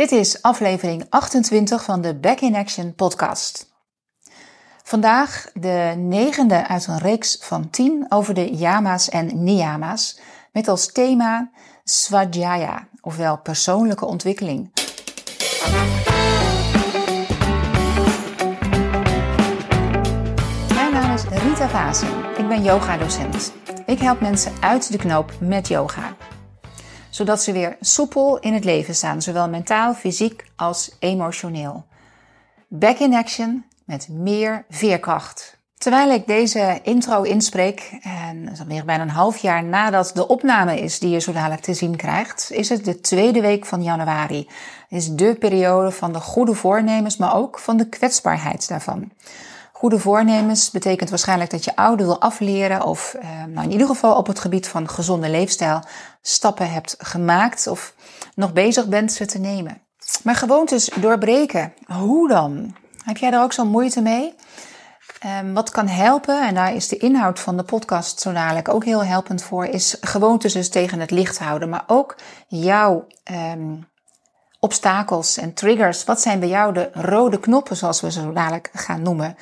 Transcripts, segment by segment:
Dit is aflevering 28 van de Back in Action podcast. Vandaag de negende uit een reeks van 10 over de yama's en niyama's met als thema Svadhyaya, ofwel persoonlijke ontwikkeling. Mijn naam is Rita Vazen. Ik ben yoga-docent. Ik help mensen uit de knoop met yoga zodat ze weer soepel in het leven staan, zowel mentaal, fysiek als emotioneel. Back in action met meer veerkracht. Terwijl ik deze intro inspreek, en dat is alweer bijna een half jaar nadat de opname is die je zo dadelijk te zien krijgt, is het de tweede week van januari. Is de periode van de goede voornemens, maar ook van de kwetsbaarheid daarvan. Goede voornemens betekent waarschijnlijk dat je oude wil afleren of eh, nou in ieder geval op het gebied van gezonde leefstijl stappen hebt gemaakt of nog bezig bent ze te nemen. Maar gewoontes doorbreken, hoe dan? Heb jij daar ook zo'n moeite mee? Um, wat kan helpen, en daar is de inhoud van de podcast zo dadelijk ook heel helpend voor, is gewoontes dus tegen het licht houden. Maar ook jouw um, obstakels en triggers. Wat zijn bij jou de rode knoppen, zoals we ze zo dadelijk gaan noemen?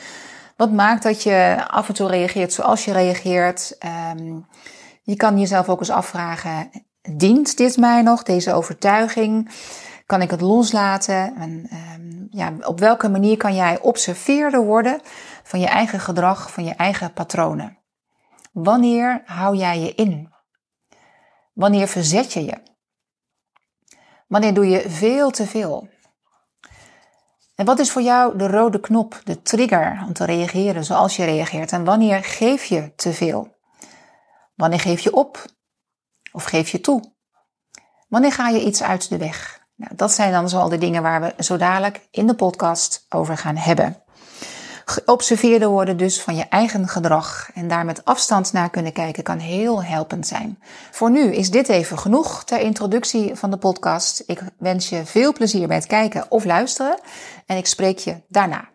Wat maakt dat je af en toe reageert zoals je reageert? Um, je kan jezelf ook eens afvragen: dient dit mij nog, deze overtuiging? Kan ik het loslaten? En, um, ja, op welke manier kan jij observeerder worden van je eigen gedrag, van je eigen patronen? Wanneer hou jij je in? Wanneer verzet je je? Wanneer doe je veel te veel? En wat is voor jou de rode knop, de trigger om te reageren zoals je reageert? En wanneer geef je te veel? Wanneer geef je op? Of geef je toe? Wanneer ga je iets uit de weg? Nou, dat zijn dan zoal de dingen waar we zo dadelijk in de podcast over gaan hebben. Geobserveerder worden dus van je eigen gedrag en daar met afstand naar kunnen kijken kan heel helpend zijn. Voor nu is dit even genoeg ter introductie van de podcast. Ik wens je veel plezier bij het kijken of luisteren en ik spreek je daarna.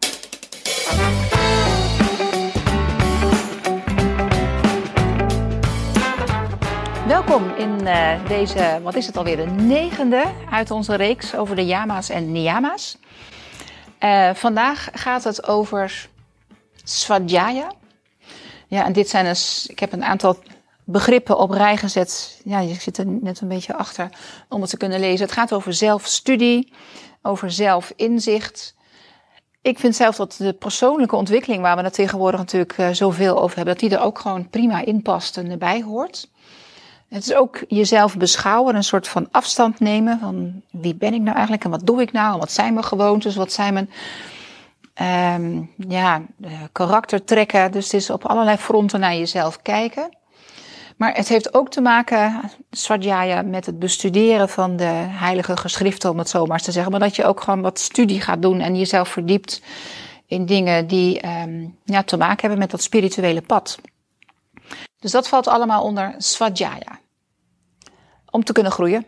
Welkom in uh, deze, wat is het alweer, de negende uit onze reeks over de yama's en niyama's. Uh, vandaag gaat het over Svadhyaya. Ja, en dit zijn dus, ik heb een aantal begrippen op rij gezet. Ja, je zit er net een beetje achter om het te kunnen lezen. Het gaat over zelfstudie, over zelfinzicht. Ik vind zelf dat de persoonlijke ontwikkeling, waar we het tegenwoordig natuurlijk uh, zoveel over hebben, dat die er ook gewoon prima in past en erbij hoort. Het is ook jezelf beschouwen, een soort van afstand nemen van wie ben ik nou eigenlijk en wat doe ik nou en wat zijn mijn gewoontes, wat zijn mijn um, ja, karaktertrekken. Dus het is op allerlei fronten naar jezelf kijken. Maar het heeft ook te maken, Swadhyaya, met het bestuderen van de heilige geschriften, om het zo maar eens te zeggen. Maar dat je ook gewoon wat studie gaat doen en jezelf verdiept in dingen die um, ja, te maken hebben met dat spirituele pad. Dus dat valt allemaal onder Swadhyaya om te kunnen groeien.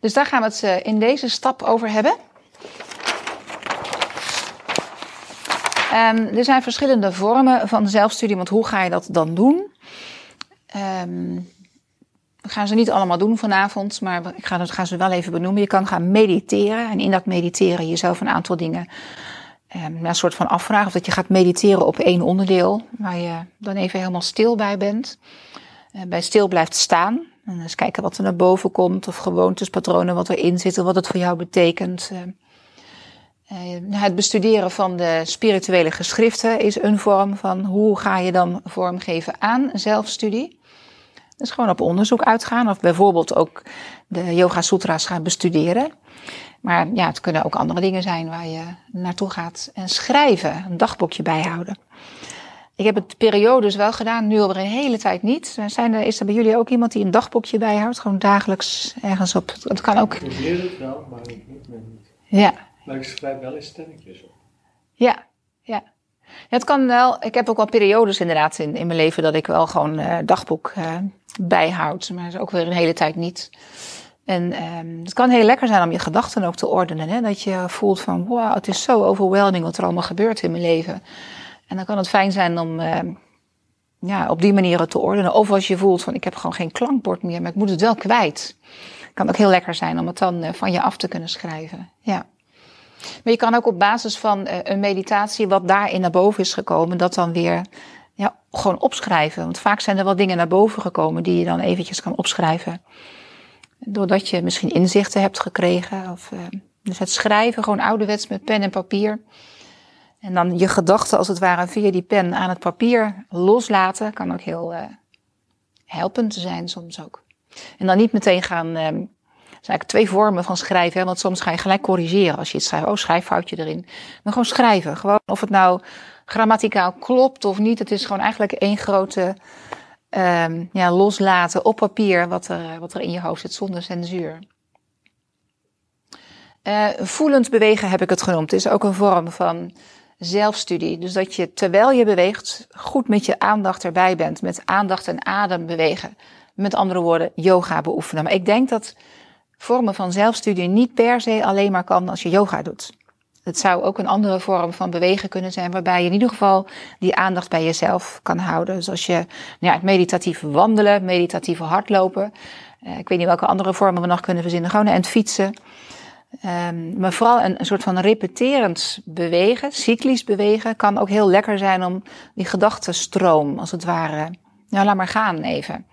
Dus daar gaan we het eh, in deze stap over hebben. Um, er zijn verschillende vormen van zelfstudie, want hoe ga je dat dan doen? Um, we gaan ze niet allemaal doen vanavond, maar ik ga, ga ze wel even benoemen. Je kan gaan mediteren en in dat mediteren jezelf een aantal dingen um, een soort van afvragen. Of dat je gaat mediteren op één onderdeel, waar je dan even helemaal stil bij bent. Uh, bij stil blijft staan. En eens kijken wat er naar boven komt, of gewoontes, patronen, wat erin zitten, wat het voor jou betekent. Uh, het bestuderen van de spirituele geschriften is een vorm van hoe ga je dan vormgeven aan zelfstudie. Dus gewoon op onderzoek uitgaan, of bijvoorbeeld ook de Yoga Sutra's gaan bestuderen. Maar ja, het kunnen ook andere dingen zijn waar je naartoe gaat. En schrijven, een dagboekje bijhouden. Ik heb het periodes wel gedaan, nu alweer een hele tijd niet. Zijn er, is er bij jullie ook iemand die een dagboekje bijhoudt? Gewoon dagelijks ergens op. Het kan ook. Ik leer het wel, maar ik niet. niet. Ja. Maar ik schrijf wel eens stelletjes op. Ja, ja. Het kan wel. Ik heb ook wel periodes inderdaad in, in mijn leven dat ik wel gewoon uh, dagboek uh, bijhoud. Maar is ook weer een hele tijd niet. En um, het kan heel lekker zijn om je gedachten ook te ordenen. Hè? Dat je voelt van, wow, het is zo overweldigend wat er allemaal gebeurt in mijn leven. En dan kan het fijn zijn om uh, ja, op die manier het te ordenen. Of als je voelt van, ik heb gewoon geen klankbord meer, maar ik moet het wel kwijt. Kan ook heel lekker zijn om het dan eh, van je af te kunnen schrijven. Ja. Maar je kan ook op basis van eh, een meditatie, wat daarin naar boven is gekomen, dat dan weer ja, gewoon opschrijven. Want vaak zijn er wel dingen naar boven gekomen die je dan eventjes kan opschrijven. Doordat je misschien inzichten hebt gekregen. Of, dus het schrijven, gewoon ouderwets met pen en papier. En dan je gedachten als het ware via die pen aan het papier loslaten, kan ook heel uh, helpend zijn soms ook. En dan niet meteen gaan, er zijn eigenlijk twee vormen van schrijven, hè, want soms ga je gelijk corrigeren als je iets schrijft. Oh, schrijffoutje erin. Maar gewoon schrijven. Gewoon of het nou grammaticaal klopt of niet. Het is gewoon eigenlijk één grote um, ja, loslaten op papier wat er, wat er in je hoofd zit zonder censuur. Uh, voelend bewegen heb ik het genoemd. Het is ook een vorm van zelfstudie. Dus dat je terwijl je beweegt goed met je aandacht erbij bent. Met aandacht en adem bewegen. Met andere woorden, yoga beoefenen. Maar ik denk dat vormen van zelfstudie niet per se alleen maar kan als je yoga doet. Het zou ook een andere vorm van bewegen kunnen zijn, waarbij je in ieder geval die aandacht bij jezelf kan houden. Dus als je nou ja, meditatief wandelen, meditatief hardlopen. Uh, ik weet niet welke andere vormen we nog kunnen verzinnen. Gewoon en fietsen. Um, maar vooral een, soort van repeterend bewegen, cyclisch bewegen, kan ook heel lekker zijn om die gedachtenstroom, als het ware, nou laat maar gaan even.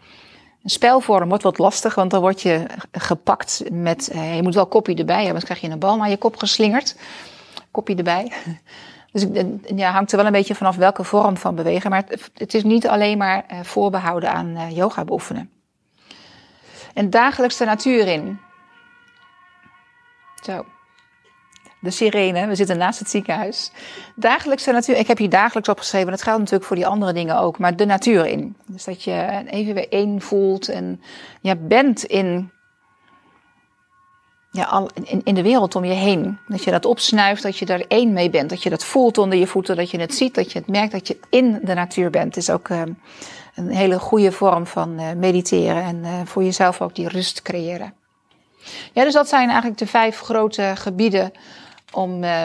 Een spelvorm wordt wat lastig, want dan word je gepakt met, uh, je moet wel kopje erbij hebben, anders krijg je een bal naar je kop geslingerd. Kopje erbij. Dus ja, hangt er wel een beetje vanaf welke vorm van bewegen. Maar het, het is niet alleen maar uh, voorbehouden aan yoga beoefenen. En dagelijks de natuur in. Zo. De sirene, we zitten naast het ziekenhuis. Dagelijkse natuur, ik heb hier dagelijks opgeschreven, dat geldt natuurlijk voor die andere dingen ook, maar de natuur in. Dus dat je even weer één voelt en je bent in, ja, al, in, in de wereld om je heen. Dat je dat opsnuift, dat je daar één mee bent, dat je dat voelt onder je voeten, dat je het ziet, dat je het merkt, dat je in de natuur bent. Is ook uh, een hele goede vorm van uh, mediteren en uh, voor jezelf ook die rust creëren. Ja, dus dat zijn eigenlijk de vijf grote gebieden om uh,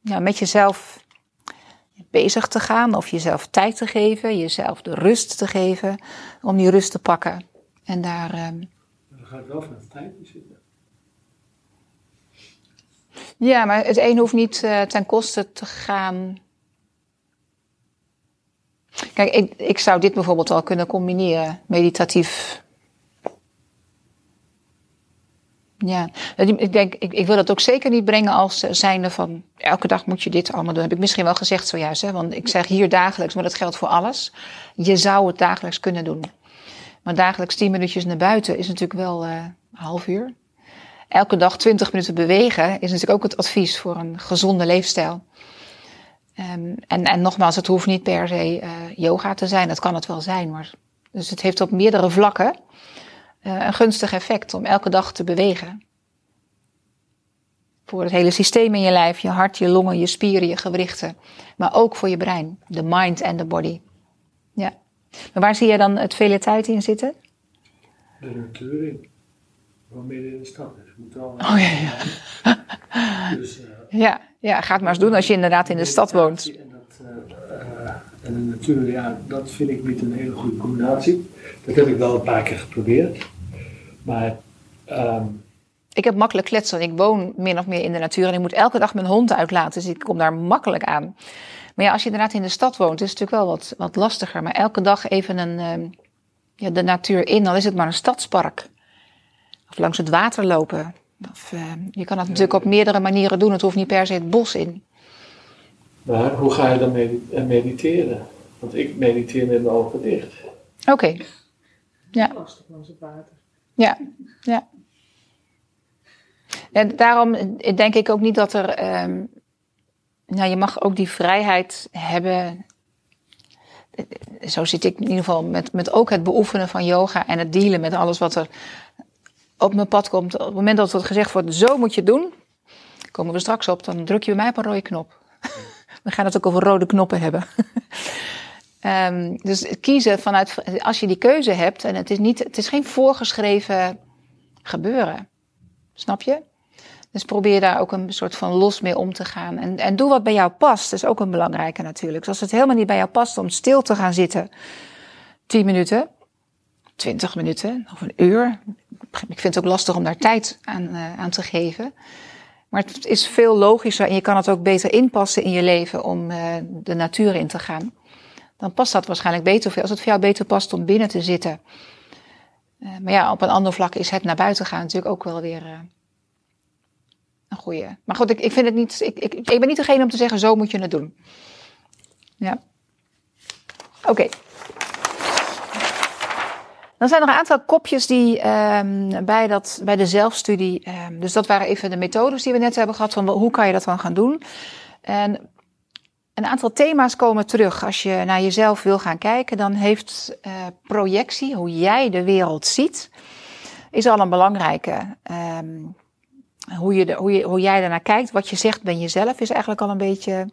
ja, met jezelf bezig te gaan. Of jezelf tijd te geven, jezelf de rust te geven. Om die rust te pakken. En daar... Uh, dan gaat wel van tijd zitten. Ja, maar het een hoeft niet uh, ten koste te gaan. Kijk, ik, ik zou dit bijvoorbeeld al kunnen combineren. Meditatief Ja, ik denk, ik, ik wil dat ook zeker niet brengen als zijnde van elke dag moet je dit allemaal doen. Heb ik misschien wel gezegd zojuist, hè? want ik zeg hier dagelijks, maar dat geldt voor alles. Je zou het dagelijks kunnen doen. Maar dagelijks tien minuutjes naar buiten is natuurlijk wel uh, een half uur. Elke dag twintig minuten bewegen is natuurlijk ook het advies voor een gezonde leefstijl. Um, en, en nogmaals, het hoeft niet per se yoga te zijn. Dat kan het wel zijn, maar dus het heeft op meerdere vlakken een gunstig effect om elke dag te bewegen. Voor het hele systeem in je lijf, je hart, je longen, je spieren, je gewrichten. Maar ook voor je brein, de mind en de body. Ja. Maar waar zie je dan het vele tijd in zitten? De natuur in. Midden in de stad. Dus moet wel oh ja, ja. dus, uh, ja, ja, ga het maar eens doen als je inderdaad in de stad woont. En, dat, uh, en de natuur, ja, dat vind ik niet een hele goede combinatie. Dat heb ik wel een paar keer geprobeerd. Maar. Um... Ik heb makkelijk kletsen. Ik woon min of meer in de natuur en ik moet elke dag mijn hond uitlaten. Dus ik kom daar makkelijk aan. Maar ja, als je inderdaad in de stad woont, is het natuurlijk wel wat, wat lastiger. Maar elke dag even een, um, ja, de natuur in, dan is het maar een stadspark. Of langs het water lopen. Of, uh, je kan dat natuurlijk op meerdere manieren doen. Het hoeft niet per se het bos in. Maar hoe ga je dan eh, mediteren? Want ik mediteer met mijn ogen dicht. Oké. Okay. Ja. Lastig langs het water. Ja, ja. En daarom denk ik ook niet dat er. Um, nou, je mag ook die vrijheid hebben. Zo zit ik in ieder geval met, met ook het beoefenen van yoga en het dealen met alles wat er op mijn pad komt. Op het moment dat het gezegd wordt, zo moet je het doen, komen we straks op, dan druk je bij mij op een rode knop. We gaan het ook over rode knoppen hebben. Um, dus kiezen vanuit, als je die keuze hebt, en het is, niet, het is geen voorgeschreven gebeuren. Snap je? Dus probeer daar ook een soort van los mee om te gaan. En, en doe wat bij jou past. Dat is ook een belangrijke natuurlijk. Dus als het helemaal niet bij jou past om stil te gaan zitten, 10 minuten, 20 minuten of een uur, ik vind het ook lastig om daar tijd aan, uh, aan te geven. Maar het is veel logischer en je kan het ook beter inpassen in je leven om uh, de natuur in te gaan. Dan past dat waarschijnlijk beter. Als het voor jou beter past om binnen te zitten. Uh, maar ja, op een ander vlak is het naar buiten gaan natuurlijk ook wel weer een goede. Maar goed, ik, ik vind het niet. Ik, ik, ik ben niet degene om te zeggen: zo moet je het doen. Ja. Oké. Dan zijn er een aantal kopjes die um, bij, dat, bij de zelfstudie. Um, dus dat waren even de methodes die we net hebben gehad. Van hoe kan je dat dan gaan doen? En een aantal thema's komen terug. Als je naar jezelf wil gaan kijken, dan heeft uh, projectie, hoe jij de wereld ziet, is al een belangrijke. Um, hoe, je de, hoe, je, hoe jij daarnaar kijkt, wat je zegt ben jezelf, is eigenlijk al een beetje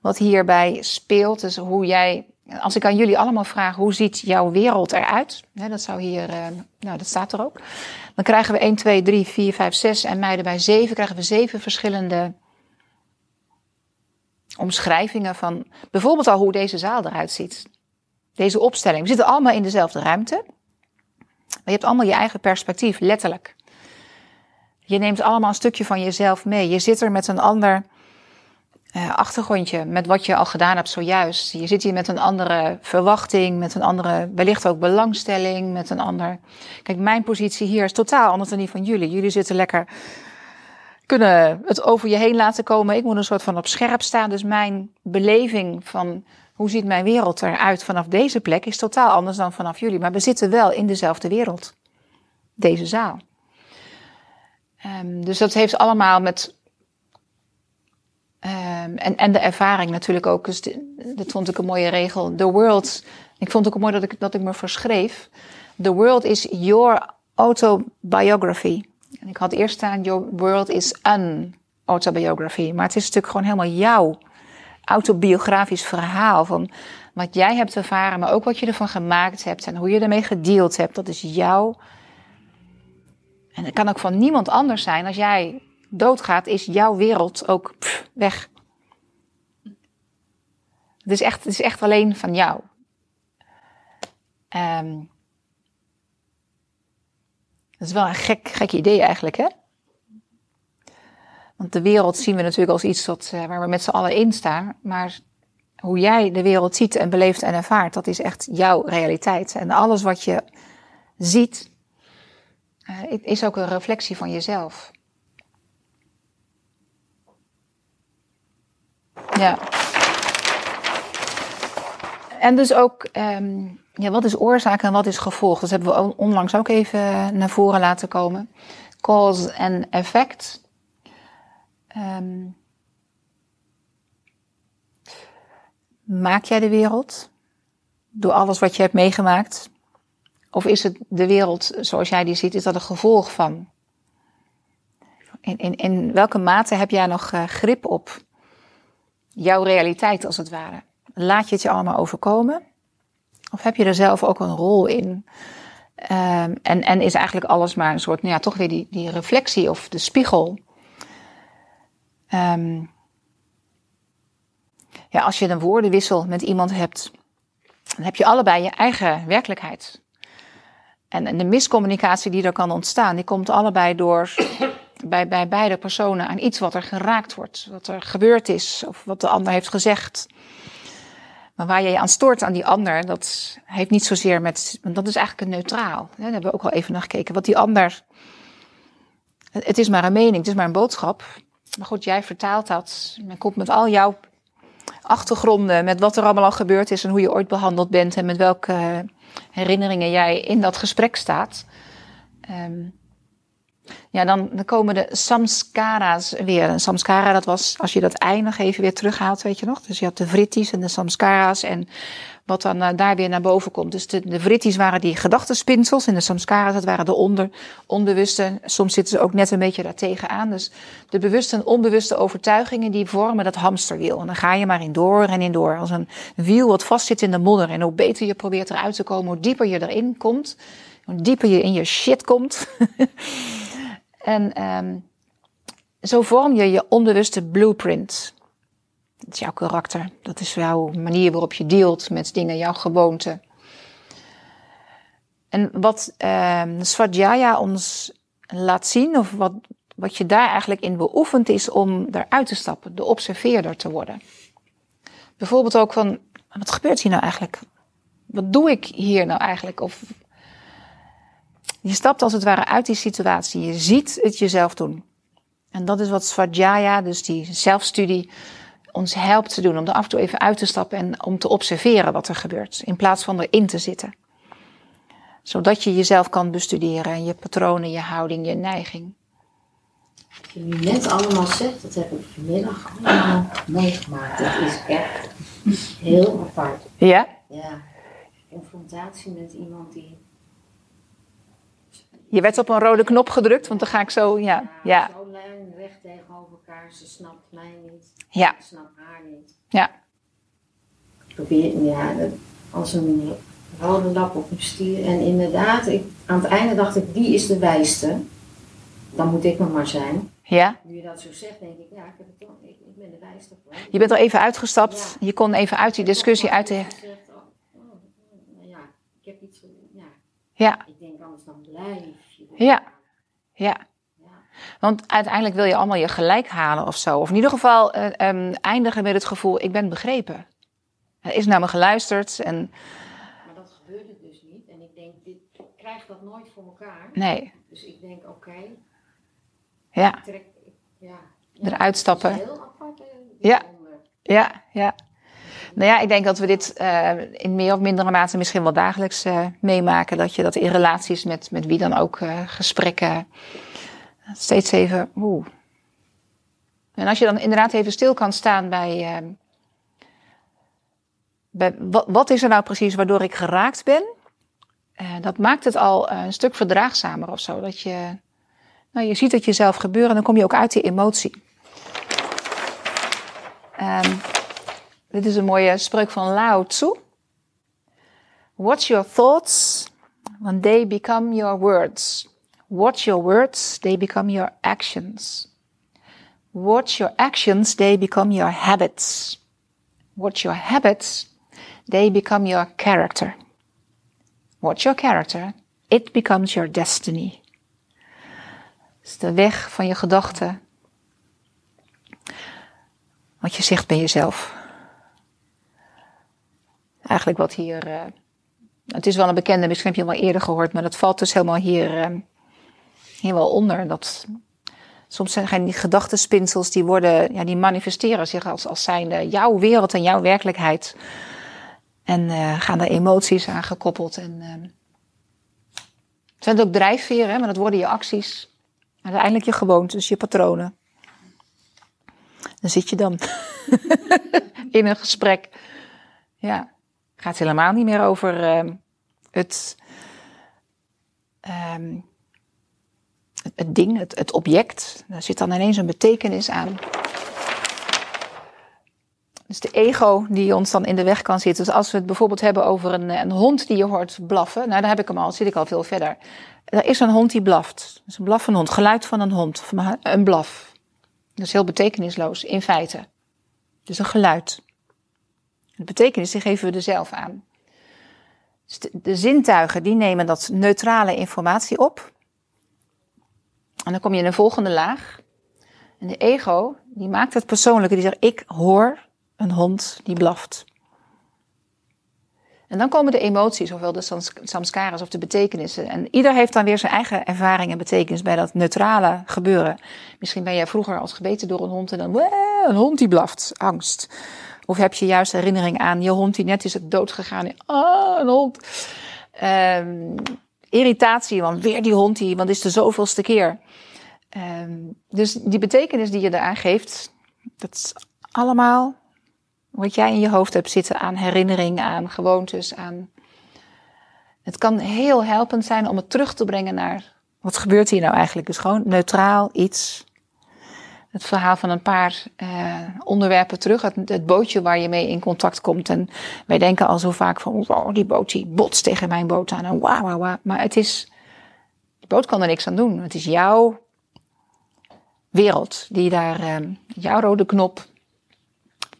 wat hierbij speelt. Dus hoe jij, als ik aan jullie allemaal vraag, hoe ziet jouw wereld eruit? Dat zou hier, uh, nou dat staat er ook. Dan krijgen we 1, 2, 3, 4, 5, 6 en meiden bij 7 krijgen we zeven verschillende omschrijvingen van bijvoorbeeld al hoe deze zaal eruit ziet. Deze opstelling. We zitten allemaal in dezelfde ruimte. Maar je hebt allemaal je eigen perspectief, letterlijk. Je neemt allemaal een stukje van jezelf mee. Je zit er met een ander uh, achtergrondje, met wat je al gedaan hebt zojuist. Je zit hier met een andere verwachting, met een andere, wellicht ook belangstelling, met een ander. Kijk, mijn positie hier is totaal anders dan die van jullie. Jullie zitten lekker, kunnen het over je heen laten komen. Ik moet een soort van op scherp staan. Dus mijn beleving van hoe ziet mijn wereld eruit vanaf deze plek is totaal anders dan vanaf jullie. Maar we zitten wel in dezelfde wereld. Deze zaal. Um, dus dat heeft allemaal met. Um, en, en de ervaring natuurlijk ook. Dus dat vond ik een mooie regel. The world. Ik vond het ook mooi dat ik, dat ik me verschreef. The world is your autobiography. En ik had eerst staan: Your world is an autobiography. Maar het is natuurlijk gewoon helemaal jouw autobiografisch verhaal. Van wat jij hebt ervaren, maar ook wat je ervan gemaakt hebt. En hoe je ermee gedeeld hebt. Dat is jouw en het kan ook van niemand anders zijn. Als jij doodgaat, is jouw wereld ook weg. Het is, echt, het is echt alleen van jou. Um, dat is wel een gek, idee eigenlijk, hè? Want de wereld zien we natuurlijk als iets wat, uh, waar we met z'n allen in staan. Maar hoe jij de wereld ziet en beleeft en ervaart, dat is echt jouw realiteit. En alles wat je ziet, uh, is ook een reflectie van jezelf. Ja. En dus ook, um, ja, wat is oorzaak en wat is gevolg? Dat hebben we onlangs ook even naar voren laten komen. Cause en effect. Um, maak jij de wereld? Door alles wat je hebt meegemaakt? Of is het de wereld zoals jij die ziet, is dat een gevolg van? In, in, welke mate heb jij nog uh, grip op jouw realiteit als het ware? Laat je het je allemaal overkomen? Of heb je er zelf ook een rol in? Um, en, en is eigenlijk alles maar een soort, nou ja, toch weer die, die reflectie of de spiegel. Um, ja, als je een woordenwissel met iemand hebt, dan heb je allebei je eigen werkelijkheid. En, de miscommunicatie die er kan ontstaan, die komt allebei door bij, bij beide personen aan iets wat er geraakt wordt, wat er gebeurd is of wat de ander heeft gezegd. Maar waar je je aan stoort aan die ander, dat heeft niet zozeer met. Want dat is eigenlijk een neutraal. Daar hebben we ook al even naar gekeken. Wat die ander. Het is maar een mening, het is maar een boodschap. Maar goed, jij vertaalt dat. Men komt met al jouw achtergronden, met wat er allemaal al gebeurd is en hoe je ooit behandeld bent en met welke herinneringen jij in dat gesprek staat. Um, ja, dan, komen de samskara's weer. Een samskara, dat was, als je dat ei even weer terughaalt, weet je nog. Dus je had de vritties en de samskara's en wat dan uh, daar weer naar boven komt. Dus de, de vritties waren die gedachtenspinsels en de samskara's, dat waren de onder, onbewuste. Soms zitten ze ook net een beetje daartegen aan. Dus de bewuste en onbewuste overtuigingen die vormen dat hamsterwiel. En dan ga je maar in door en in door. Als een wiel wat vastzit in de modder. En hoe beter je probeert eruit te komen, hoe dieper je erin komt. Hoe dieper je in je shit komt. en um, zo vorm je je onbewuste blueprint. Dat is jouw karakter. Dat is jouw manier waarop je dealt met dingen, jouw gewoonte. En wat Svadhyaya ons laat zien, of wat, wat je daar eigenlijk in beoefent, is om eruit te stappen, de observeerder te worden. Bijvoorbeeld ook van, wat gebeurt hier nou eigenlijk? Wat doe ik hier nou eigenlijk? Of je stapt als het ware uit die situatie. Je ziet het jezelf doen. En dat is wat Svadhyaya, dus die zelfstudie, ons helpt te doen. Om er af en toe even uit te stappen en om te observeren wat er gebeurt. In plaats van erin te zitten. Zodat je jezelf kan bestuderen. Je patronen, je houding, je neiging. Wat je nu net allemaal zegt, dat heb ik vanmiddag allemaal meegemaakt. Dat is echt heel apart. Ja? Ja. Confrontatie met iemand die je werd op een rode knop gedrukt, want dan ga ik zo, ja. ja. Zo recht tegenover elkaar. Ze snapt mij niet. Ja. Ik snap haar niet. Ja. Ik probeer, ja, als een rode lap op een stier. En inderdaad, ik, aan het einde dacht ik, die is de wijste. Dan moet ik nog maar zijn. Ja. Nu je dat zo zegt, denk ik, ja, ik, heb het toch, ik, ik ben de wijste. Je bent er even uitgestapt. Je kon even uit die discussie, uit de... Oh, oh, nou ja, ik heb iets, ja. Ik denk anders dan blijf ja. ja. Want uiteindelijk wil je allemaal je gelijk halen of zo. Of in ieder geval uh, um, eindigen met het gevoel, ik ben begrepen. Er is naar me geluisterd en... Maar dat gebeurde dus niet. En ik denk, dit, ik krijg dat nooit voor elkaar. Nee. Dus ik denk, oké. Okay, ja. Trek, ja. Eruit stappen. heel apart. Ja. Ja, ja. Nou ja, ik denk dat we dit uh, in meer of mindere mate misschien wel dagelijks uh, meemaken. Dat je dat in relaties met, met wie dan ook uh, gesprekken steeds even. Oeh. En als je dan inderdaad even stil kan staan bij. bij wat, wat, is er nou precies waardoor ik geraakt ben? dat maakt het al een stuk verdraagzamer of zo. Dat je, nou, je ziet het jezelf gebeuren en dan kom je ook uit die emotie. Um, dit is een mooie spreuk van Lao Tzu. Watch your thoughts when they become your words. Watch your words, they become your actions. Watch your actions, they become your habits. Watch your habits, they become your character. Watch your character, it becomes your destiny. Het is de weg van je gedachten. Wat je zegt bij jezelf. Eigenlijk wat hier. Uh, het is wel een bekende, misschien heb je hem al eerder gehoord, maar dat valt dus helemaal hier, uh, hier wel onder. Dat, soms zijn die gedachtenspinsels die worden, ja, die manifesteren zich als, als zijnde jouw wereld en jouw werkelijkheid. En uh, gaan er emoties aan gekoppeld. En, het zijn ook drijfveren, maar dat worden je acties. Uiteindelijk je gewoontes, je patronen. Dan zit je dan in een gesprek. Ja gaat helemaal niet meer over uh, het, het, het, ding, het, het object. Daar zit dan ineens een betekenis aan. Dus de ego die ons dan in de weg kan zitten. Dus als we het bijvoorbeeld hebben over een, een hond die je hoort blaffen. Nou, daar heb ik hem al, zit ik al veel verder. Er is een hond die blaft. Dus een blaffende hond, geluid van een hond. Een blaf. Dat is heel betekenisloos, in feite. Dus een geluid. De betekenis die geven we er zelf aan. Dus de, zintuigen die nemen dat neutrale informatie op. En dan kom je in een volgende laag. En de ego die maakt het persoonlijke. Die zegt ik hoor een hond die blaft. En dan komen de emoties, ofwel de samskaras of de betekenissen. En ieder heeft dan weer zijn eigen ervaring en betekenis bij dat neutrale gebeuren. Misschien ben jij vroeger als gebeten door een hond en dan, een hond die blaft, angst. Of heb je juist herinnering aan je hond die net is het dood gegaan. Ah, een hond. Um, irritatie, want weer die hond, die, want is de zoveelste keer. Um, dus die betekenis die je eraan geeft, dat is allemaal wat jij in je hoofd hebt zitten aan herinnering, aan gewoontes, aan. Het kan heel helpend zijn om het terug te brengen naar wat gebeurt hier nou eigenlijk. Dus gewoon neutraal iets het verhaal van een paar uh, onderwerpen terug. Het, het, bootje waar je mee in contact komt. En wij denken al zo vaak van, oh, die boot die botst tegen mijn boot aan. En wauw, wauw, wauw. Maar het is, die boot kan er niks aan doen. Het is jouw wereld die daar, uh, jouw rode knop,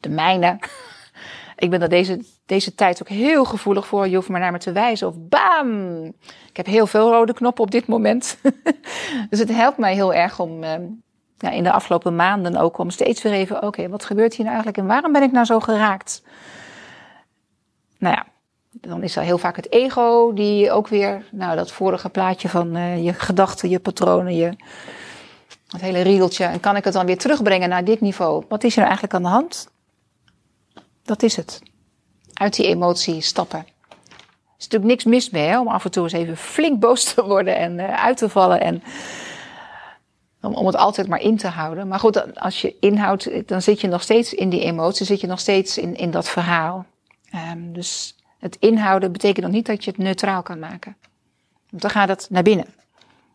de mijne. Ik ben er deze, deze tijd ook heel gevoelig voor. Je hoeft maar naar me te wijzen of bam! Ik heb heel veel rode knoppen op dit moment. dus het helpt mij heel erg om uh, ja, in de afgelopen maanden ook om steeds weer even, oké, wat gebeurt hier nou eigenlijk en waarom ben ik nou zo geraakt? Nou ja, dan is er heel vaak het ego die ook weer, nou dat vorige plaatje van uh, je gedachten, je patronen, je, het hele riedeltje. En kan ik het dan weer terugbrengen naar dit niveau? Wat is er nou eigenlijk aan de hand? Dat is het. Uit die emotie stappen. Er is natuurlijk niks mis mee om af en toe eens even flink boos te worden en uh, uit te vallen. En om, het altijd maar in te houden. Maar goed, als je inhoudt, dan zit je nog steeds in die emotie, zit je nog steeds in, in dat verhaal. Um, dus het inhouden betekent nog niet dat je het neutraal kan maken. Want dan gaat het naar binnen.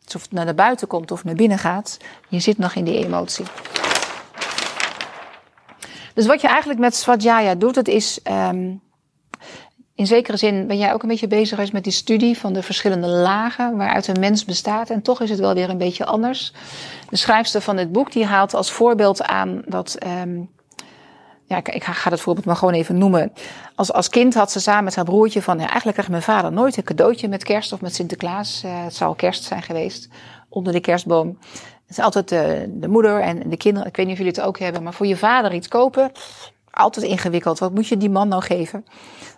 Dus of het naar buiten komt of naar binnen gaat, je zit nog in die emotie. Dus wat je eigenlijk met Svadhyaya doet, het is um, in zekere zin ben jij ook een beetje bezig met die studie van de verschillende lagen waaruit een mens bestaat. En toch is het wel weer een beetje anders. De schrijfster van dit boek die haalt als voorbeeld aan dat um, ja, ik, ga het voorbeeld maar gewoon even noemen. Als, als kind had ze samen met haar broertje van, ja, eigenlijk kreeg mijn vader nooit een cadeautje met kerst of met Sinterklaas. Uh, het zou kerst zijn geweest, onder de kerstboom. Het is altijd de, de moeder en de kinderen, ik weet niet of jullie het ook hebben, maar voor je vader iets kopen, altijd ingewikkeld. Wat moet je die man nou geven?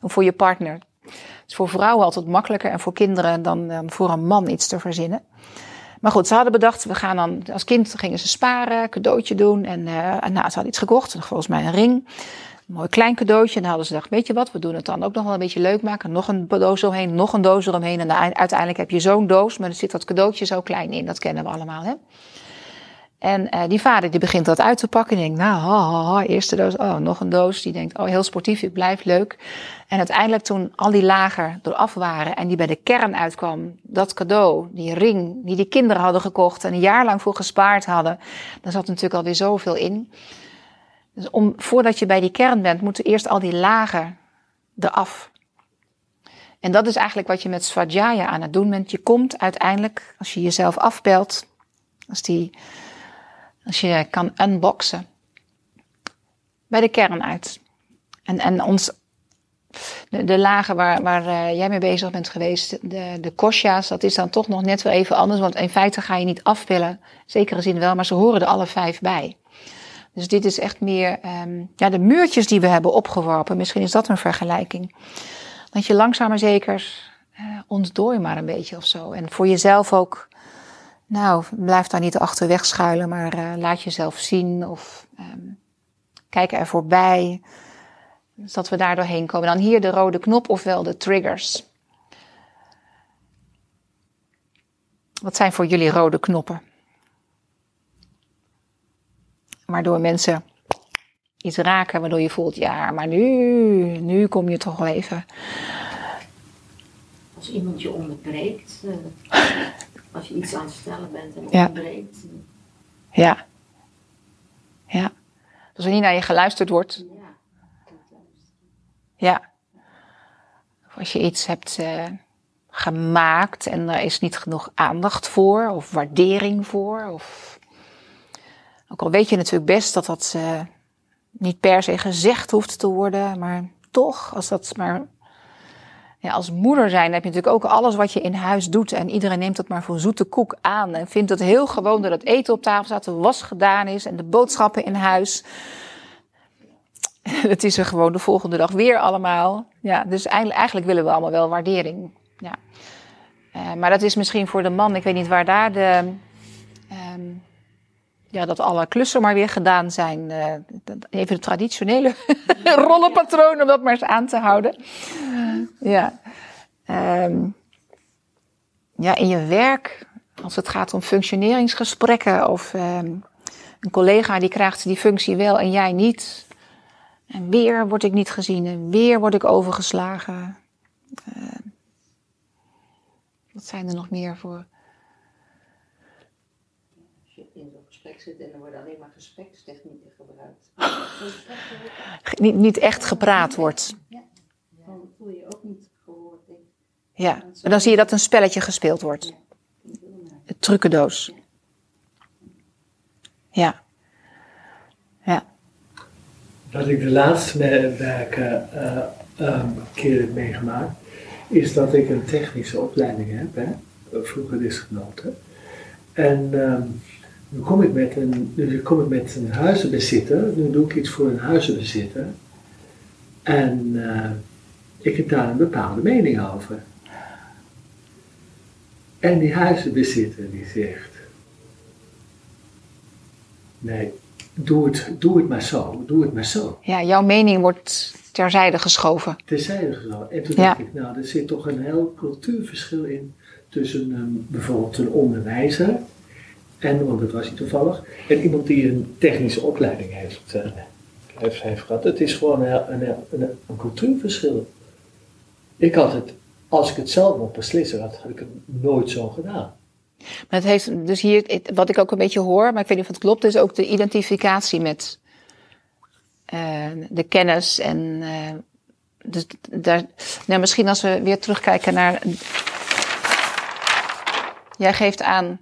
Voor je partner. Het is voor vrouwen altijd makkelijker en voor kinderen dan, dan voor een man iets te verzinnen. Maar goed, ze hadden bedacht, we gaan dan, als kind gingen ze sparen, cadeautje doen. En, uh, en nou, ze hadden iets gekocht, volgens mij een ring. Een mooi klein cadeautje. En dan hadden ze gedacht, weet je wat, we doen het dan ook nog wel een beetje leuk maken. Nog een doos omheen, nog een doos eromheen. En uiteindelijk heb je zo'n doos, maar er zit dat cadeautje zo klein in. Dat kennen we allemaal, hè. En uh, die vader die begint dat uit te pakken. En denkt, nou, ha, ha, eerste doos, oh, nog een doos. Die denkt, oh, heel sportief, het blijft leuk. En uiteindelijk toen al die lagen eraf waren en die bij de kern uitkwam, dat cadeau, die ring die die kinderen hadden gekocht en een jaar lang voor gespaard hadden, dan zat natuurlijk alweer zoveel in. Dus om, voordat je bij die kern bent, moeten eerst al die lagen eraf. En dat is eigenlijk wat je met Svadhyaya aan het doen bent. Je komt uiteindelijk, als je jezelf afbelt, als die als je kan unboxen. Bij de kern uit. En, en ons, de, de lagen waar, waar uh, jij mee bezig bent geweest, de, de kosha's, dat is dan toch nog net wel even anders. Want in feite ga je niet afpillen. Zekere zin wel, maar ze horen er alle vijf bij. Dus dit is echt meer um, ja, de muurtjes die we hebben opgeworpen. Misschien is dat een vergelijking. Dat je langzaam maar zeker uh, ontdooi maar een beetje of zo. En voor jezelf ook nou, blijf daar niet achterweg schuilen, maar uh, laat jezelf zien of um, kijk er voorbij. Dus dat we daar doorheen komen. Dan hier de rode knop, ofwel de triggers. Wat zijn voor jullie rode knoppen? Waardoor mensen iets raken, waardoor je voelt, ja, maar nu, nu kom je toch wel even. Als iemand je onderbreekt. Uh... Als je iets aan het stellen bent en ontbreekt. Ja. Ja. Dus er niet naar je geluisterd wordt. Ja. Ja. Of als je iets hebt uh, gemaakt en er is niet genoeg aandacht voor of waardering voor. Of... Ook al weet je natuurlijk best dat dat uh, niet per se gezegd hoeft te worden, maar toch, als dat maar ja, als moeder zijn heb je natuurlijk ook alles wat je in huis doet. En iedereen neemt dat maar voor zoete koek aan. En vindt het heel gewoon dat het eten op tafel staat, de was gedaan is en de boodschappen in huis. Het is er gewoon de volgende dag weer allemaal. Ja, dus eigenlijk, willen we allemaal wel waardering. Ja. Uh, maar dat is misschien voor de man, ik weet niet waar daar de. Um, ja, dat alle klussen maar weer gedaan zijn. Uh, even de traditionele rollenpatroon, om dat maar eens aan te houden. Ja. Um, ja, in je werk, als het gaat om functioneringsgesprekken of um, een collega die krijgt die functie wel en jij niet. En weer word ik niet gezien en weer word ik overgeslagen. Uh, wat zijn er nog meer voor gesprek zit en er worden alleen maar gesprekstechnieken gebruikt. niet, niet echt gepraat wordt. Ja, dan voel je ook niet gehoord. Denk Ja, en dan zie je dat een spelletje gespeeld wordt. Het trucendoos. Ja. Ja. Wat ik de laatste werken uh, um, keer heb meegemaakt, is dat ik een technische opleiding heb, hè, vroeger is genoten. En um, nu kom ik met een, nu kom ik met een huizenbezitter, nu doe ik iets voor een huizenbezitter. En uh, ik heb daar een bepaalde mening over. En die huizenbezitter die zegt, nee, doe het, doe het maar zo, doe het maar zo. Ja, jouw mening wordt terzijde geschoven. Terzijde geschoven. En toen dacht ik, nou, er zit toch een heel cultuurverschil in tussen um, bijvoorbeeld een onderwijzer en, want dat was hij toevallig, en iemand die een technische opleiding heeft, uh, heeft, heeft, gehad. Het is gewoon een, een, een, cultuurverschil. Ik had het, als ik het zelf mocht beslissen had, ik het nooit zo gedaan. Maar het heeft dus hier, wat ik ook een beetje hoor, maar ik weet niet of het klopt, is ook de identificatie met uh, de kennis en uh, dus daar, nou misschien als we weer terugkijken naar. Jij geeft aan,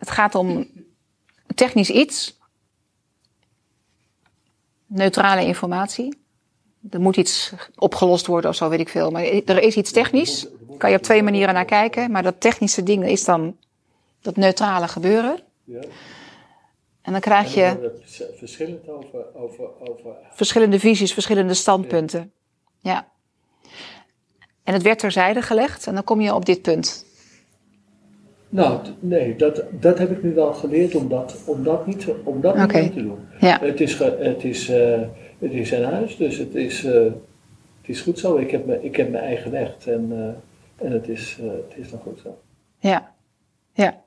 het gaat om technisch iets, neutrale informatie. Er moet iets opgelost worden of zo, weet ik veel. Maar er is iets technisch. Kan je op twee manieren naar kijken. Maar dat technische ding is dan dat neutrale gebeuren. Ja. En dan krijg je. Verschillend over, over, over. Verschillende visies, verschillende standpunten. Ja. ja. En het werd terzijde gelegd en dan kom je op dit punt. Nou, nee, dat, dat heb ik nu wel geleerd om dat, om dat niet, om dat okay. niet te doen. Ja. Het, is, het, is, uh, het is een huis, dus het is, uh, het is goed zo. Ik heb, me, ik heb mijn eigen recht en, uh, en het, is, het is dan goed zo. Ja, ja.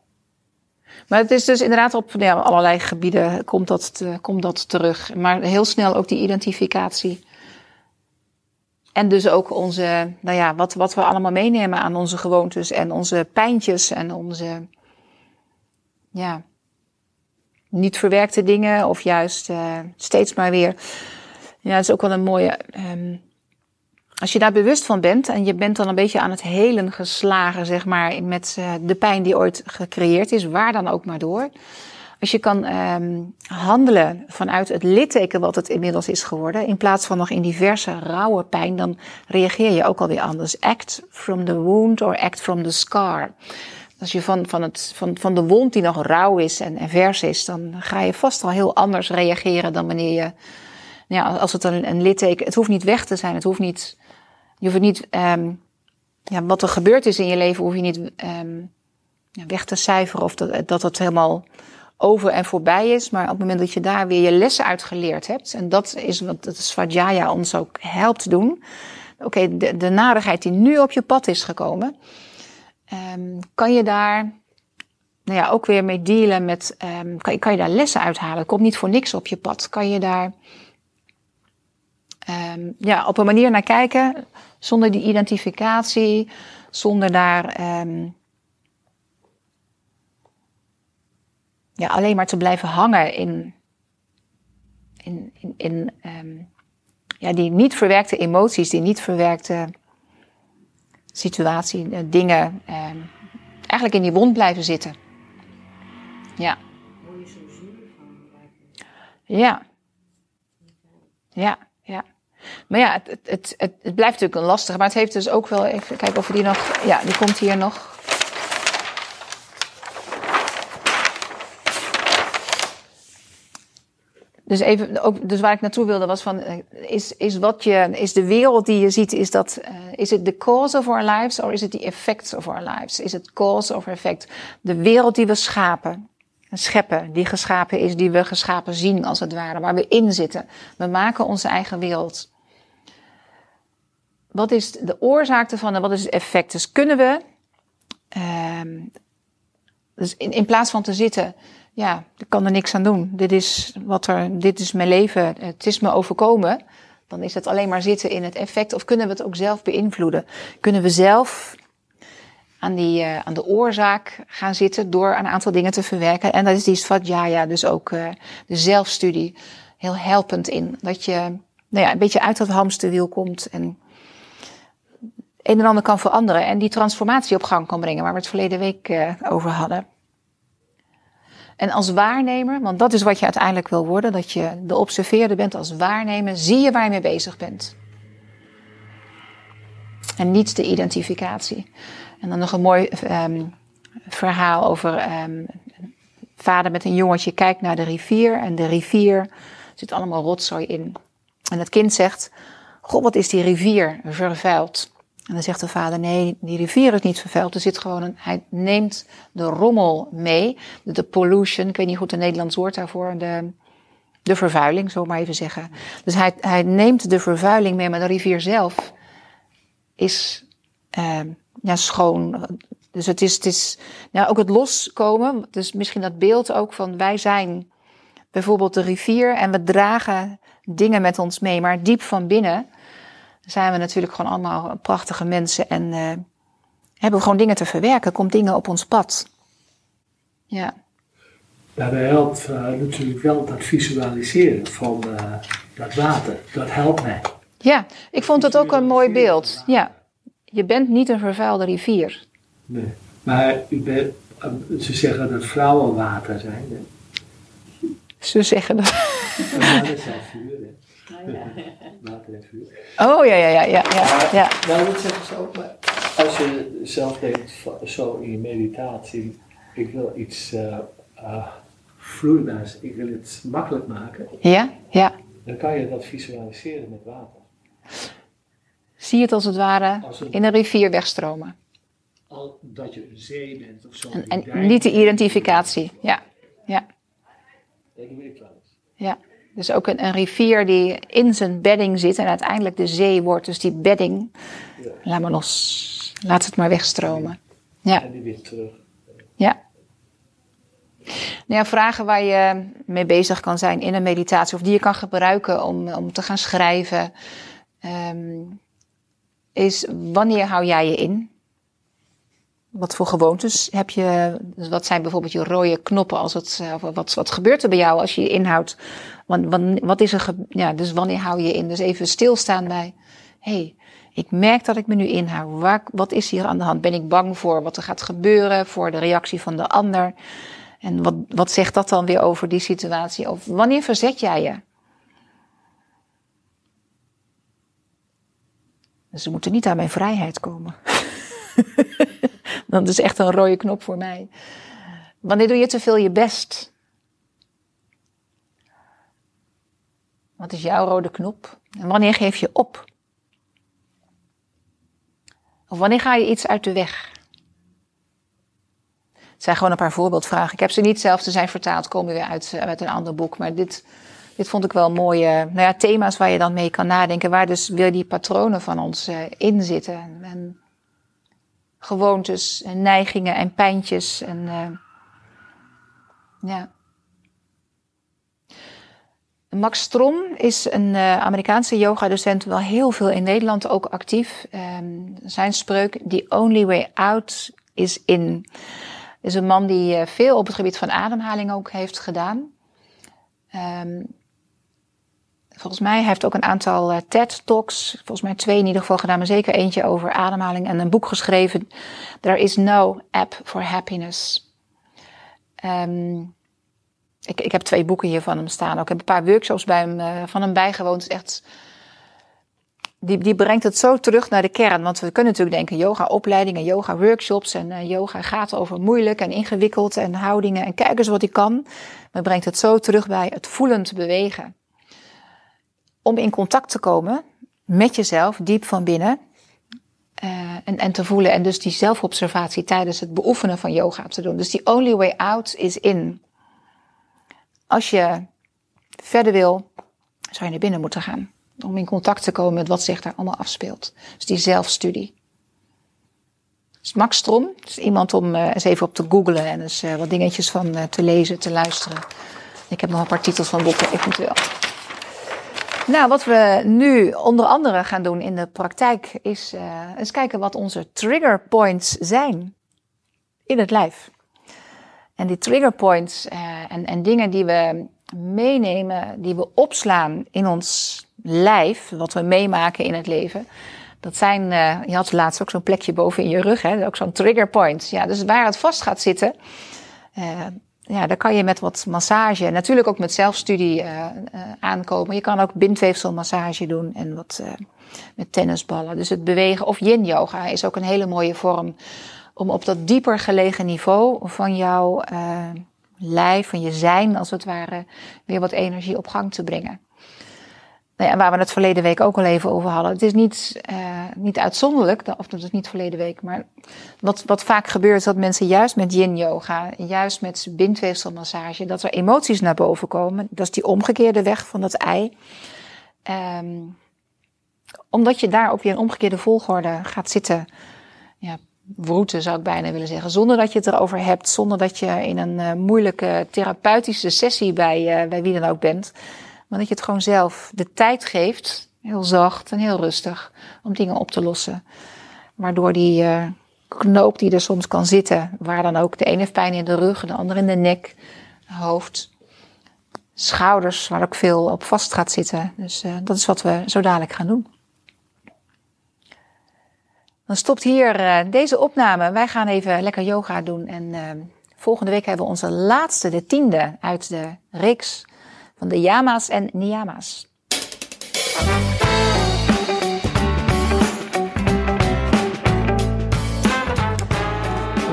Maar het is dus inderdaad op ja, allerlei gebieden komt dat, te, komt dat terug. Maar heel snel ook die identificatie. En dus ook onze, nou ja, wat, wat we allemaal meenemen aan onze gewoontes en onze pijntjes en onze, ja, niet verwerkte dingen of juist uh, steeds maar weer. Ja, dat is ook wel een mooie. Um, als je daar bewust van bent en je bent dan een beetje aan het helen geslagen, zeg maar, met uh, de pijn die ooit gecreëerd is, waar dan ook maar door. Als je kan um, handelen vanuit het litteken wat het inmiddels is geworden, in plaats van nog in diverse rauwe pijn, dan reageer je ook alweer anders. Act from the wound or act from the scar. Als je van, van, het, van, van de wond die nog rauw is en, en vers is, dan ga je vast al heel anders reageren dan wanneer je, ja, als het een, een litteken, het hoeft niet weg te zijn, het hoeft niet, je hoeft niet, um, ja, wat er gebeurd is in je leven, hoef je niet ja, weg te cijferen of dat, dat het helemaal over en voorbij is. Maar op het moment dat je daar weer je lessen uit geleerd hebt. En dat is wat het ons ook helpt doen. Oké, de, de narigheid die nu op je pad is gekomen. Um, kan je daar nou ja, ook weer mee dealen met. Um, kan, kan je daar lessen uithalen? Komt niet voor niks op je pad. Kan je daar um, ja, op een manier naar kijken. Zonder die identificatie. Zonder daar. Ja, alleen maar te blijven hangen in, in, in, in um, ja, die niet verwerkte emoties, die niet verwerkte situatie, uh, dingen, um, eigenlijk in die wond blijven zitten. Ja. Ja. Ja, ja. Maar ja, het, het, het, het blijft natuurlijk een lastige. Maar het heeft dus ook wel, even kijken of we die nog, ja, die komt hier nog. Dus, even, ook, dus waar ik naartoe wilde was van, eh, is, is, wat je, is de wereld die je ziet, is dat, uh, is het the cause of our lives or is it the effects of our lives? Is het cause of effect? De wereld die we schapen, scheppen, die geschapen is, die we geschapen zien als het ware, waar we in zitten. We maken onze eigen wereld. Wat is de oorzaak ervan en wat is het effect? Dus kunnen we, uh, dus in plaats van te zitten ja, ik kan er niks aan doen. Dit is, wat er, dit is mijn leven, het is me overkomen. Dan is het alleen maar zitten in het effect. Of kunnen we het ook zelf beïnvloeden? Kunnen we zelf aan, die, uh, aan de oorzaak gaan zitten door een aantal dingen te verwerken? En dat is die Svadhyaya, dus ook uh, de zelfstudie, heel helpend in. Dat je nou ja, een beetje uit dat hamsterwiel komt en een en ander kan veranderen. En die transformatie op gang kan brengen, waar we het verleden week uh, over hadden. En als waarnemer, want dat is wat je uiteindelijk wil worden, dat je de observeerder bent als waarnemer, zie je waar je mee bezig bent. En niet de identificatie. En dan nog een mooi um, verhaal over um, vader met een jongetje kijkt naar de rivier en de rivier zit allemaal rotzooi in. En het kind zegt, god wat is die rivier vervuild. En dan zegt de vader, nee, die rivier is niet vervuild. Er zit gewoon een, hij neemt de rommel mee. De, pollution, ik weet niet goed het Nederlands woord daarvoor. De, de vervuiling, zo maar even zeggen. Dus hij, hij neemt de vervuiling mee, maar de rivier zelf is uh, ja, schoon. Dus het is, het is ja, ook het loskomen. Dus misschien dat beeld ook van wij zijn bijvoorbeeld de rivier en we dragen dingen met ons mee. Maar diep van binnen zijn we natuurlijk gewoon allemaal prachtige mensen en uh, hebben we gewoon dingen te verwerken. Komt dingen op ons pad. Ja. Daarbij helpt uh, natuurlijk wel dat visualiseren van uh, dat water. Dat helpt mij. Ja, ik vond het ook een mooi beeld. Ja. Je bent niet een vervuilde rivier. Nee, maar u bent, ze zeggen dat vrouwen water zijn. Hè? Ze zeggen dat. Zijn vuur? Water en vuur. Oh ja, ja, ja, ja. ja, ja. Nou, dat zeggen ze ook, maar als je zelf denkt, zo in je meditatie, ik wil iets uh, uh, vloeibaars, ik wil het makkelijk maken. Ja, ja. Dan kan je dat visualiseren met water. Zie je het als het ware in een rivier wegstromen. Al dat je een zee bent of zo. En, en niet de identificatie, ja. ja. Dat doe ik wel eens. Ja. Dus ook een, een, rivier die in zijn bedding zit en uiteindelijk de zee wordt. Dus die bedding, ja. laat maar los. Laat het maar wegstromen. Ja. En die weer terug. Ja. Nou ja, vragen waar je mee bezig kan zijn in een meditatie, of die je kan gebruiken om, om te gaan schrijven, um, is wanneer hou jij je in? Wat voor gewoontes heb je? Dus wat zijn bijvoorbeeld je rode knoppen als het, wat, wat gebeurt er bij jou als je je inhoudt? Wat, is er, ja, dus wanneer hou je in? Dus even stilstaan bij, hey, ik merk dat ik me nu inhoud. Wat is hier aan de hand? Ben ik bang voor wat er gaat gebeuren, voor de reactie van de ander? En wat, wat zegt dat dan weer over die situatie? Of wanneer verzet jij je? Dus ze moeten niet aan mijn vrijheid komen. dat is echt een rode knop voor mij. Wanneer doe je te veel je best? Wat is jouw rode knop? En wanneer geef je op? Of wanneer ga je iets uit de weg? Het zijn gewoon een paar voorbeeldvragen. Ik heb ze niet zelf, ze zijn vertaald, komen weer uit, uit een ander boek. Maar dit, dit vond ik wel mooie nou ja, thema's waar je dan mee kan nadenken. Waar dus weer die patronen van ons uh, in zitten. En gewoontes en neigingen en pijntjes. En, uh, ja. Max Strom is een uh, Amerikaanse yoga-docent, wel heel veel in Nederland ook actief. Um, zijn spreuk, the only way out is in. Is een man die uh, veel op het gebied van ademhaling ook heeft gedaan. Um, volgens mij hij heeft ook een aantal uh, TED-talks, volgens mij twee in ieder geval gedaan, maar zeker eentje over ademhaling en een boek geschreven. There is no app for happiness. Um, ik, ik heb twee boeken hier van hem staan. Ook. Heb een paar workshops bij hem, uh, van hem bijgewoond. Echt, die, die brengt het zo terug naar de kern. Want we kunnen natuurlijk denken yoga-opleidingen, yoga-workshops. En uh, yoga gaat over moeilijk en ingewikkeld en houdingen. En kijk eens wat hij kan. Maar brengt het zo terug bij het voelend bewegen om in contact te komen met jezelf, diep van binnen. Uh, en, en te voelen. En dus die zelfobservatie tijdens het beoefenen van yoga te doen. Dus die only way out is in. Als je verder wil, zou je naar binnen moeten gaan. Om in contact te komen met wat zich daar allemaal afspeelt. Dus die zelfstudie. Dus Max Strom, is iemand om uh, eens even op te googlen en eens uh, wat dingetjes van te lezen, te luisteren. Ik heb nog een paar titels van boeken eventueel. Nou, wat we nu onder andere gaan doen in de praktijk is uh, eens kijken wat onze trigger points zijn in het lijf. En die trigger points uh, en, en dingen die we meenemen, die we opslaan in ons lijf, wat we meemaken in het leven. Dat zijn, uh, je had laatst ook zo'n plekje boven in je rug, hè, ook zo'n trigger point. Ja, dus waar het vast gaat zitten, ja, daar kan je met wat massage, natuurlijk ook met zelfstudie uh, aankomen. Je kan ook bindweefselmassage doen en wat uh, met tennisballen. Dus het bewegen of yin yoga is ook een hele mooie vorm om op dat dieper gelegen niveau van jouw lijf, van je zijn als het ware, weer wat energie op gang te brengen. Nou ja, waar we het verleden week ook al even over hadden. Het is niet, uh, niet uitzonderlijk, of dat is niet verleden week, maar wat, wat vaak gebeurt is dat mensen juist met yin yoga, juist met bindweefselmassage, dat er emoties naar boven komen. Dat is die omgekeerde weg van dat ei. Um, omdat je daar op je een omgekeerde volgorde gaat zitten, ja, wroeten zou ik bijna willen zeggen, zonder dat je het erover hebt, zonder dat je in een uh, moeilijke therapeutische sessie bij, uh, bij wie dan ook bent. Maar dat je het gewoon zelf de tijd geeft, heel zacht en heel rustig, om dingen op te lossen. Waardoor die uh, knoop die er soms kan zitten, waar dan ook de ene pijn in de rug, de andere in de nek, hoofd, schouders, waar ook veel op vast gaat zitten. Dus uh, dat is wat we zo dadelijk gaan doen. Dan stopt hier uh, deze opname. Wij gaan even lekker yoga doen. En volgende week hebben we onze laatste, de tiende uit de reeks de yama's en niyamas.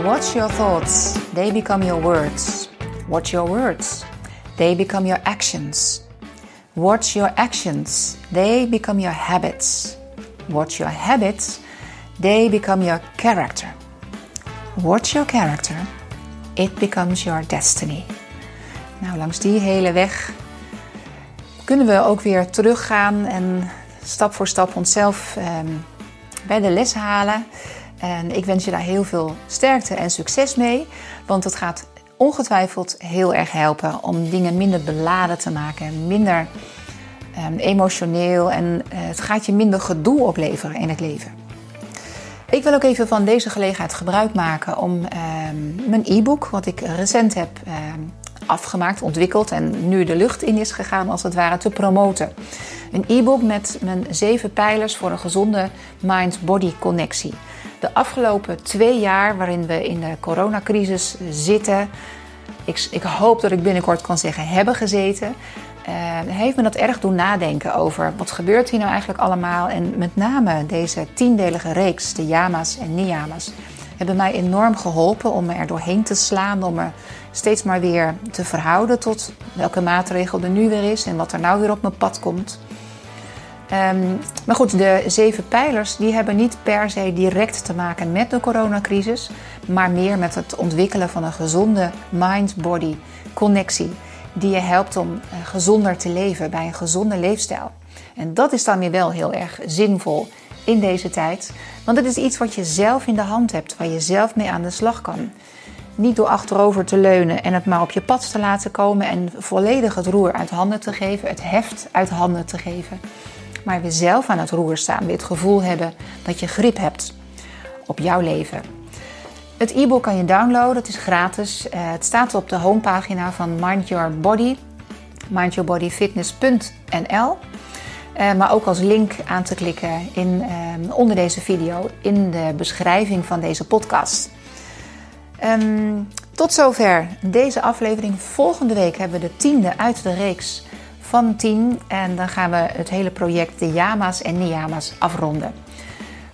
Watch your thoughts, they become your words. Watch your words, they become your actions. Watch your actions, they become your habits. Watch your habits, they become your character. Watch your character, it becomes your destiny. Nou, langs die hele weg kunnen we ook weer teruggaan en stap voor stap onszelf um, bij de les halen. En ik wens je daar heel veel sterkte en succes mee, want het gaat ongetwijfeld heel erg helpen om dingen minder beladen te maken, minder um, emotioneel en uh, het gaat je minder gedoe opleveren in het leven. Ik wil ook even van deze gelegenheid gebruik maken om um, mijn e-book, wat ik recent heb afgemaakt, ontwikkeld en nu de lucht in is gegaan, als het ware, te promoten. Een e-book met mijn zeven pijlers voor een gezonde mind-body connectie. De afgelopen twee jaar waarin we in de coronacrisis zitten, ik, ik hoop dat ik binnenkort kan zeggen hebben gezeten, uh, heeft me dat erg doen nadenken over wat gebeurt hier nou eigenlijk allemaal. En met name deze tiendelige reeks, de Yama's en Niyamas, hebben mij enorm geholpen om me er doorheen te slaan, om me steeds maar weer te verhouden tot welke maatregel er nu weer is en wat er nou weer op mijn pad komt. Um, maar goed, de zeven pijlers die hebben niet per se direct te maken met de coronacrisis, maar meer met het ontwikkelen van een gezonde mind-body connectie die je helpt om uh, gezonder te leven bij een gezonde leefstijl. En dat is dan weer wel heel erg zinvol in deze tijd, want het is iets wat je zelf in de hand hebt, waar je zelf mee aan de slag kan. Niet door achterover te leunen en het maar op je pad te laten komen en volledig het roer uit handen te geven, het heft uit handen te geven. Maar weer zelf aan het roer staan, weer het gevoel hebben dat je grip hebt op jouw leven. Het e-book kan je downloaden, het is gratis. Uh, het staat op de homepagina van Mind Your Body, mindyourbodyfitness.nl. Uh, maar ook als link aan te klikken in, uh, onder deze video in de beschrijving van deze podcast. Um, tot zover deze aflevering. Volgende week hebben we de tiende uit de reeks van 10. En dan gaan we het hele project de Yama's en Niyama's afronden.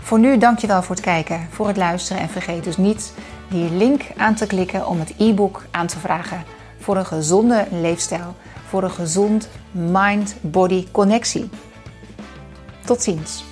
Voor nu dankjewel voor het kijken, voor het luisteren. En vergeet dus niet die link aan te klikken om het e-book aan te vragen. Voor een gezonde leefstijl. Voor een gezond mind-body connectie. Tot ziens.